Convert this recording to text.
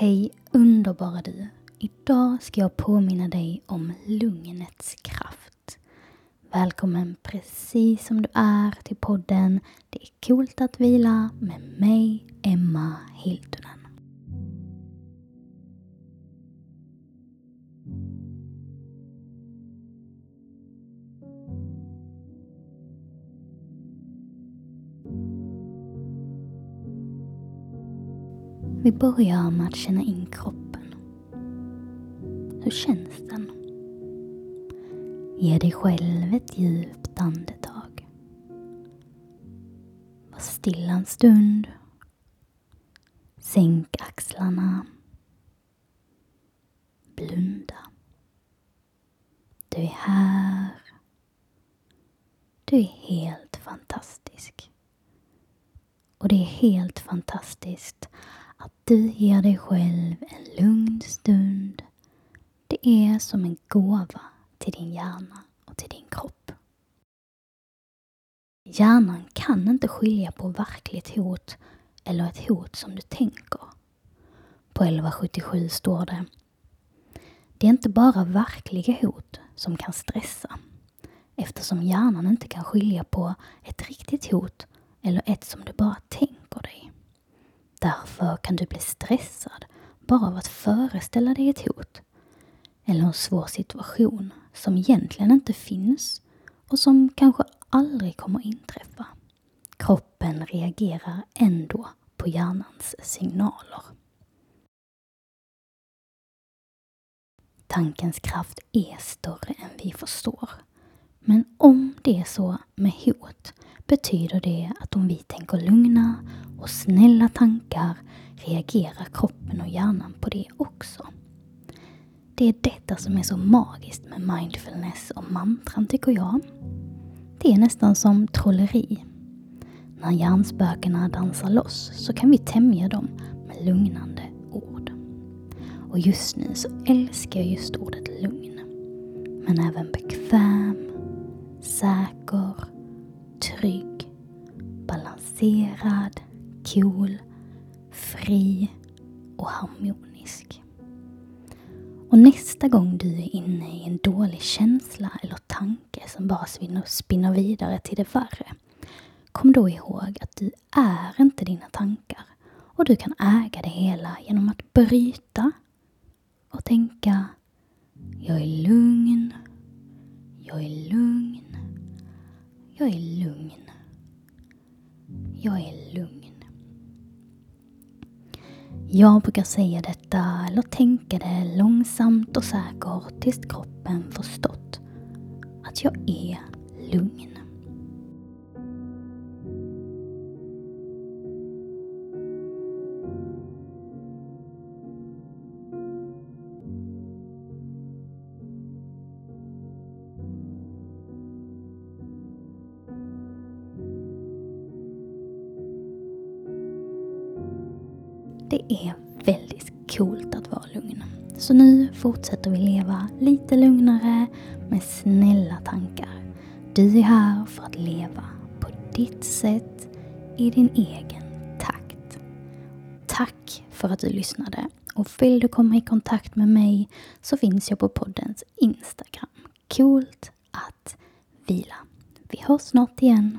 Hej underbara du! Idag ska jag påminna dig om lugnets kraft. Välkommen precis som du är till podden Det är coolt att vila med mig, Emma Hiltunen. Vi börjar med att känna in kroppen. Hur känns den? Ge dig själv ett djupt andetag. Var stilla en stund. Sänk axlarna. Blunda. Du är här. Du är helt fantastisk. Och det är helt fantastiskt du ger dig själv en lugn stund. Det är som en gåva till din hjärna och till din kropp. Hjärnan kan inte skilja på verkligt hot eller ett hot som du tänker. På 1177 står det Det är inte bara verkliga hot som kan stressa eftersom hjärnan inte kan skilja på ett riktigt hot eller ett som du bara tänker. Därför kan du bli stressad bara av att föreställa dig ett hot eller en svår situation som egentligen inte finns och som kanske aldrig kommer inträffa. Kroppen reagerar ändå på hjärnans signaler. Tankens kraft är större än vi förstår. Men om det är så med hot betyder det att om vi tänker lugna och snälla tankar reagerar kroppen och hjärnan på det också. Det är detta som är så magiskt med mindfulness och mantran tycker jag. Det är nästan som trolleri. När hjärnspökena dansar loss så kan vi tämja dem med lugnande ord. Och just nu så älskar jag just ordet lugn. Men även bekväm, säker, trygg, balanserad, cool, fri och harmonisk. Och nästa gång du är inne i en dålig känsla eller tanke som bara spinner vidare till det värre. Kom då ihåg att du är inte dina tankar och du kan äga det hela genom att bryta och tänka Jag är lugn. Jag är lugn. Jag är lugn. Jag är lugn. Jag brukar säga detta eller tänka det långsamt och säkert tills kroppen förstått att jag är lugn. Det är väldigt coolt att vara lugn. Så nu fortsätter vi leva lite lugnare med snälla tankar. Du är här för att leva på ditt sätt i din egen takt. Tack för att du lyssnade och vill du komma i kontakt med mig så finns jag på poddens Instagram. Coolt att vila. Vi hörs snart igen.